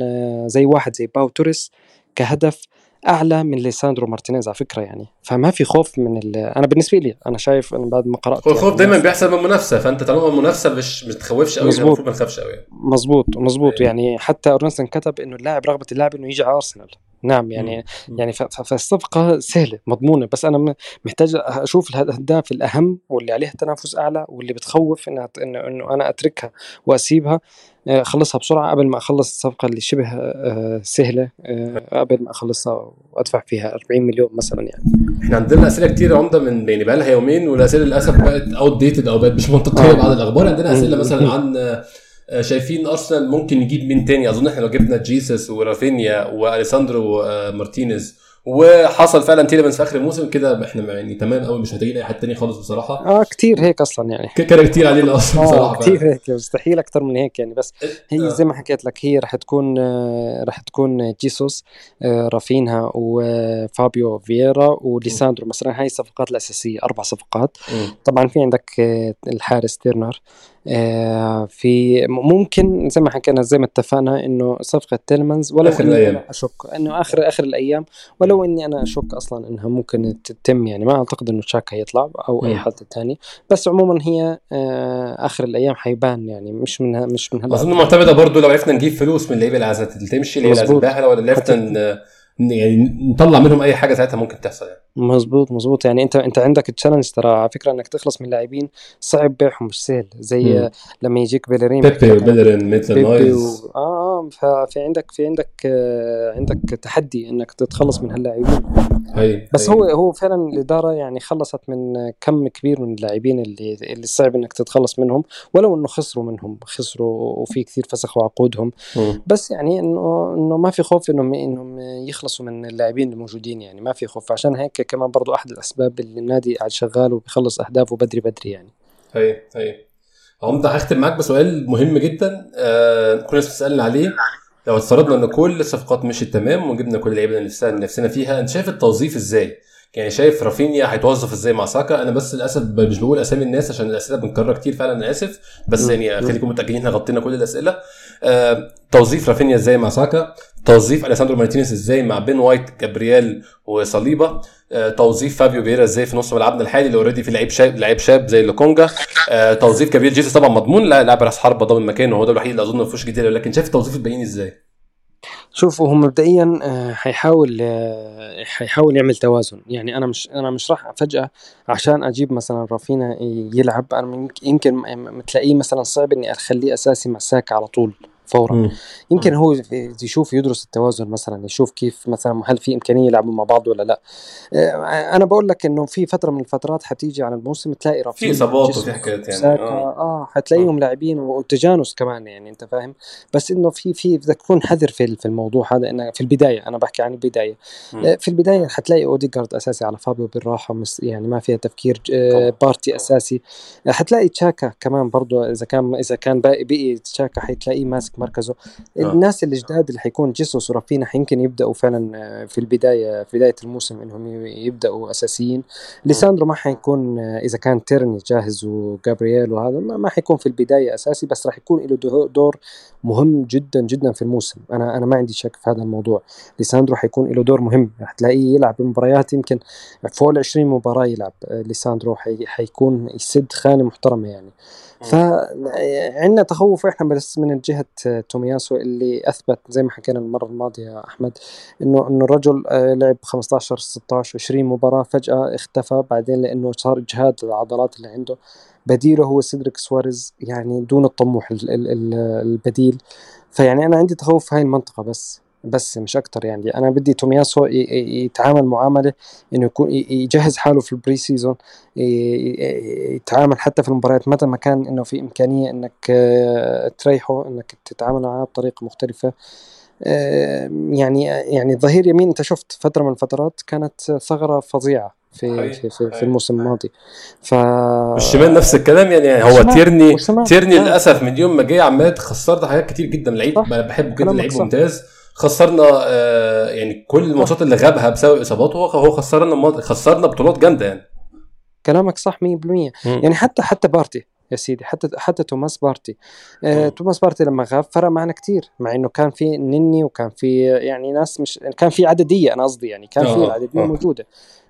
زي واحد زي باو توريس كهدف أعلى من ليساندرو مارتينيز على فكرة يعني. فما في خوف من أنا بالنسبة لي أنا شايف أنا بعد ما قرأت الخوف يعني دايما بيحصل من المنافسه فأنت طالما المنافسه مش ما تخوفش قوي المفروض ما تخافش قوي مظبوط مظبوط يعني. حتى اورنستن كتب إنه اللاعب رغبة اللاعب إنه يجي على أرسنال. نعم يعني مم. يعني فالصفقة سهلة مضمونة بس أنا محتاج أشوف الأهداف الأهم واللي عليها تنافس أعلى واللي بتخوف إنها إنه إنه أنا أتركها وأسيبها آه، أخلصها بسرعة قبل ما أخلص الصفقة اللي شبه آه، سهلة آه، قبل ما أخلصها وأدفع فيها 40 مليون مثلا يعني. إحنا عندنا أسئلة كتير عمدة من يعني بقى لها يومين والأسئلة للأسف بقت أوت ديتد أو بقت مش منطقية بعد الأخبار. عندنا أسئلة مثلا عن آه، شايفين أرسنال ممكن يجيب مين تاني أظن إحنا لو جبنا جيسس ورافينيا وليساندرو آه، مارتينيز وحصل فعلا تيلمنز في آخر الموسم كده إحنا يعني تمام قوي مش محتاجين اي حد تاني خالص بصراحة آه كتير هيك أصلا يعني كده كتير علينا أصلا آه بصراحة. كتير هيك مستحيل أكثر من هيك يعني بس هي آه. زي ما حكيت لك هي رح تكون آه، رح تكون جيسوس آه، رافينها وفابيو فييرا وليساندرو مثلا هاي الصفقات الأساسية أربع صفقات. طبعا في عندك آه، الحارس تيرنر آه، في ممكن زي ما حكينا زي ما اتفقنا إنه صفقة تيلمنز ولو آخر إني. أنا أشك إنه آخر آخر الأيام ولو إني أنا أشك أصلا إنها ممكن تتم يعني ما أعتقد إنه تشاكا يطلع أو أي. حد تاني بس عموما هي آه، آخر الأيام حيبان يعني مش من مش من هلا اظن معتمدة برضو لو عرفنا نجيب فلوس من اللعيبه اللي عايزه تمشي اللي عايزه ولا عرفنا يعني نطلع منهم أي حاجة ساعتها ممكن تحصل يعني. مزبوط مزبوط يعني أنت أنت عندك challenge ترى على فكرة إنك تخلص من لاعبين صعب بيعهم مش سهل. زي مم. لما يجيك بيلرين بيبي وبيلرين بيبي Niles و... آه آه ففي عندك في عندك آه عندك تحدي إنك تتخلص من هاللاعبين. هي بس. هو هو فعلا الإدارة يعني خلصت من كم كبير من اللاعبين اللي اللي صعب إنك تتخلص منهم ولو إنه خسروا منهم خسروا وفي كثير فسخوا عقودهم مم. بس يعني إنه إنه ما في خوف إنهم إنهم يخلصوا من اللاعبين الموجودين يعني ما في خوف. عشان هيك كمان برضو أحد الأسباب اللي النادي قاعد شغال وبيخلص أهدافه بدري بدري يعني. هي هي عمد هختم معاك بسؤال مهم جدا آه كل الناس بتسألنا عليه. لو افترضنا إن كل الصفقات مشيت تمام وجبنا كل اللعيبة اللي نفسنا فيها أنت شايف التوظيف إزاي؟ يعني شايف رافينيا هيتوظف إزاي مع ساكا؟ أنا بس للأسف مش بقول أسامي الناس عشان الأسئلة بنكررها كتير فعلا أنا آسف. بس. يعني. خليكم متأكدين إحنا غطينا كل الأسئلة. آه توظيف رافينيا إزاي مع ساكا؟ توظيف ليساندرو مارتينيز إزاي مع بن وايت جابرييل وصليبا آه توظيف فابيو فييرا إزاي في نص ملعبنا الحالي اللي already في لعيب شاب لعيب شاب زي لوكونجا؟ آه توظيف جابرييل جيسوس طبعا مضمون. لا لاعب راس حربة ضامن مكانه هو ده الوحيد اللي أظن ما فيهوش كتير لكن شايف توظيف الباقيين إزاي؟ شوف هو مبدئيا آه، حيحاول آه، حيحاول يعمل توازن. يعني أنا مش أنا مش راح فجأة عشان أجيب مثلا رافينا يلعب. أنا يمكن تلاقيه مثلا صعب إني أخليه أساسي مع ساكا على طول. فورا. يمكن هو يشوف يدرس التوازن مثلا يشوف كيف مثلا هل في إمكانية يلعبوا مع بعض ولا لا. آه، أنا بقول لك إنه في فترة من الفترات حتيجي على الموسم تلاقي رافينا اصابات جيسوس، وفي حكايات يعني، ساكا آه. آه حتلاقيهم لاعبين وتجانس كمان يعني أنت فاهم؟ بس إنه في في بدك تكون حذر في في الموضوع هذا انه في البداية أنا بحكي عن البداية. مم. آه، في البداية حتلاقي اوديجارد أساسي على فابيو بالراحة مس يعني ما فيها تفكير آه،. بارتي أساسي. آه، حتلاقي تشاكا كمان برضو إذا كان إذا كان باقي بقي تشاكا حتلاقيه ماسك مركزه. آه. الناس الجداد اللي حيكون جيسوس ورافينا يمكن يبدأوا فعلا آه، في البداية في بداية الموسم إنهم يبدأوا أساسيين. ليساندرو ما حيكون آه، إذا كان تيرني جاهز وجابرييل وهذا ما ما حيكون في البداية أساسي بس راح يكون له دو- دور مهم جدا جدا في الموسم. أنا أنا ما عندي شك في هذا الموضوع. ليساندرو حيكون له دور مهم. رح تلاقيه يلعب بمباريات يمكن فوق ال 20 مباراة يلعب. آه، ليساندرو حي حيكون يسد خانة محترمة يعني. فعندنا تخوف إحنا بس من جهه آه، تومياسو اللي أثبت زي ما حكينا المرة الماضية أحمد إنه إنه الرجل آه، لعب 15 16 20 مباراة فجأة اختفى بعدين لإنه صار إجهاد العضلات اللي عنده. بديله هو سيدريك سواريز يعني دون الطموح ال- ال- ال- البديل. فيعني أنا عندي تخوف في هاي المنطقة بس. بس مش أكتر يعني أنا بدي تومياسو يتعامل معاملة إنه يكون يجهز حاله في ال pre-season يتعامل حتى في المباريات متى ما كان إنه في إمكانية إنك آه، تريحه إنك تتعامل معاه بطريقة مختلفة آه، يعني يعني ظهير يمين أنت شفت فترة من الفترات كانت ثغرة فظيعة في حقيقي، في, في, في. الموسم الماضي ف والشمال نفس الكلام يعني هو والشمال- تيرني. تيرني آه. للأسف من يوم ما جه عمال خسرنا حاجات كتير جدا لعيب بحبه جدا لعيب صح. ممتاز خسرنا آه يعني كل الماتشات اللي غابها بسبب إصاباته هو خسرنا خسرنا بطولات جامدة يعني. كلامك صح 100% يعني حتى حتى بارتي يا سيدي حتى حتى توماس بارتي. آه. توماس بارتي لما غاب فرق معنا كتير مع إنه كان في نني وكان في يعني ناس مش كان في عددية أنا قصدي يعني كان في آه، العدديه آه. موجودة.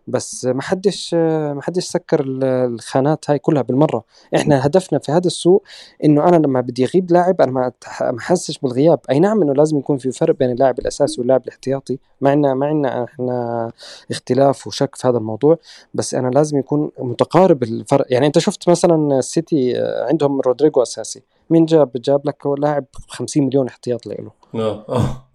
بس ما حدش آه، ما حدش سكر ال- الخانات هاي كلها بالمرة. إحنا هدفنا في هذا السوق إنه أنا لما بدي أغيب لاعب أنا ما أحسش بالغياب. أي نعم إنه لازم يكون في فرق بين اللاعب الأساسي واللاعب الاحتياطي. مع ان مع ان إحنا اختلاف وشك في هذا الموضوع. بس أنا لازم يكون متقارب الفرق. يعني أنت شفت مثلا السيتي آه، عندهم رودري هو أساسي. مين جاب جاب لك لاعب 50 مليون احتياط له آه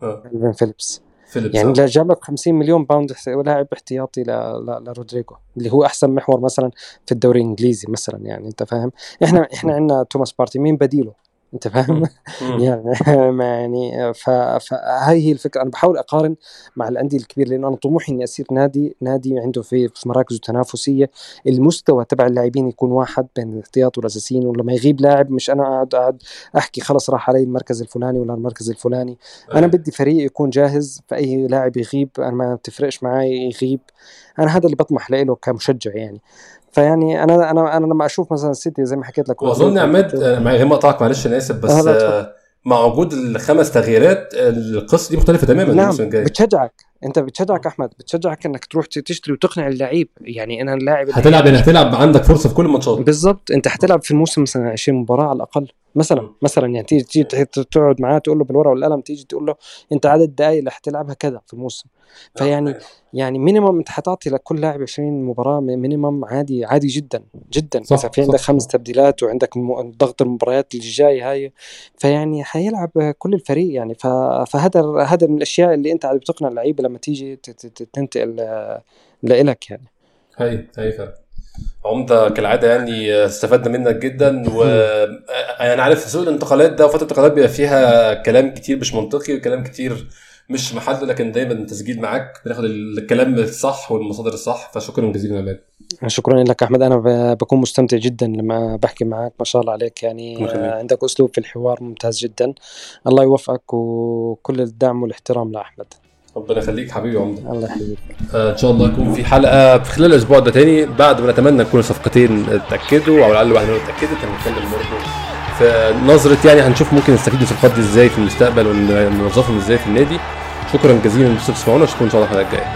آه كالفين فيليبس. فيليبس يعني. لا جاب لك 50 مليون باوند لاعب احتياطي ل- ل- لرودريجو اللي هو أحسن محور مثلا في الدوري الإنجليزي مثلا يعني أنت فاهم إحنا إحنا عندنا توماس بارتي مين بديله أنت فاهم؟ يعني ما يعني فهي هي الفكرة. أنا بحاول أقارن مع الأندية الكبيرة لأنه أنا طموحي إني أصير نادي نادي عنده في في مراكزه تنافسية. المستوى تبع اللاعبين يكون واحد بين الاحتياط والأساسيين ولما يغيب لاعب مش أنا قاعد قاعد أحكي خلص راح علي المركز الفلاني ولا المركز الفلاني. أنا بدي فريق يكون جاهز فأي لاعب يغيب أنا ما بتفرقش معي يغيب. أنا هذا اللي بطمح له كمشجع يعني. فيعني أنا أنا أنا لما أشوف مثلا السيتي زي ما حكيت لك وأظن عماد غير ما اقطعك معلش أنا آسف بس مع وجود الخمس تغييرات القصة دي مختلفة تماما نعم الموسم الجاي. بتشجعك. أنت بتشجعك أحمد بتشجعك إنك تروح تشتري وتقنع اللعيب. يعني أنا اللاعب هتلعب يعني هتلعب عندك فرصة في كل الماتشات. بالظبط أنت هتلعب في الموسم مثلا 20 مباراة على الأقل. مثلا مثلا يعني تيجي تيجي تقعد معاه تقول له بالورقة والقلم تيجي تقول له أنت عدد الدقائق اللي هتلعبها كذا في الموسم. فيعني يعني minimum أنت حتعطي لكل لاعب 20 مباراة minimum عادي عادي جدا جدا. صح في عندك صح. خمس تبديلات وعندك ضغط المباريات اللي جاي هاي فيعني حيلعب كل الفريق يعني. فهذا هذا من الأشياء اللي أنت بتقنع اللعيبة لما تيجي تنتقل لإلك يعني. هاي هاي فعلا. عمدة كالعادة يعني استفدنا منك جدا و أنا عارف سوق الانتقالات ده وفترة الانتقالات بيبقى فيها كلام كتير مش منطقي وكلام كتير مش محله لكن دايما تسجيل معاك بناخد الكلام الصح والمصادر الصح. فشكرا جزيلا عماد شكرا لك أحمد. أنا بكون مستمتع جدا لما بحكي معك ما شاء الله عليك. يعني مخلي. عندك أسلوب في الحوار ممتاز جدا. الله يوفقك وكل الدعم والإحترام لأحمد. ربنا يخليك حبيبي عمدة. الله يحييك آه إن شاء الله يكون في حلقة في خلال الأسبوع ده تاني. بعد ما نتمنى يكون الصفقتين اتأكدوا أو على الأقل واحدة منهم اتأكدت هنتكلم برضه في نظرة يعني هنشوف ممكن نستفيد من الصفقات دي إزاي في المستقبل ونوظفهم إزاي في النادي. شكرا جزيلا أنتم تسمعونا اشوفكم إن شاء الله الحلقة الجاية.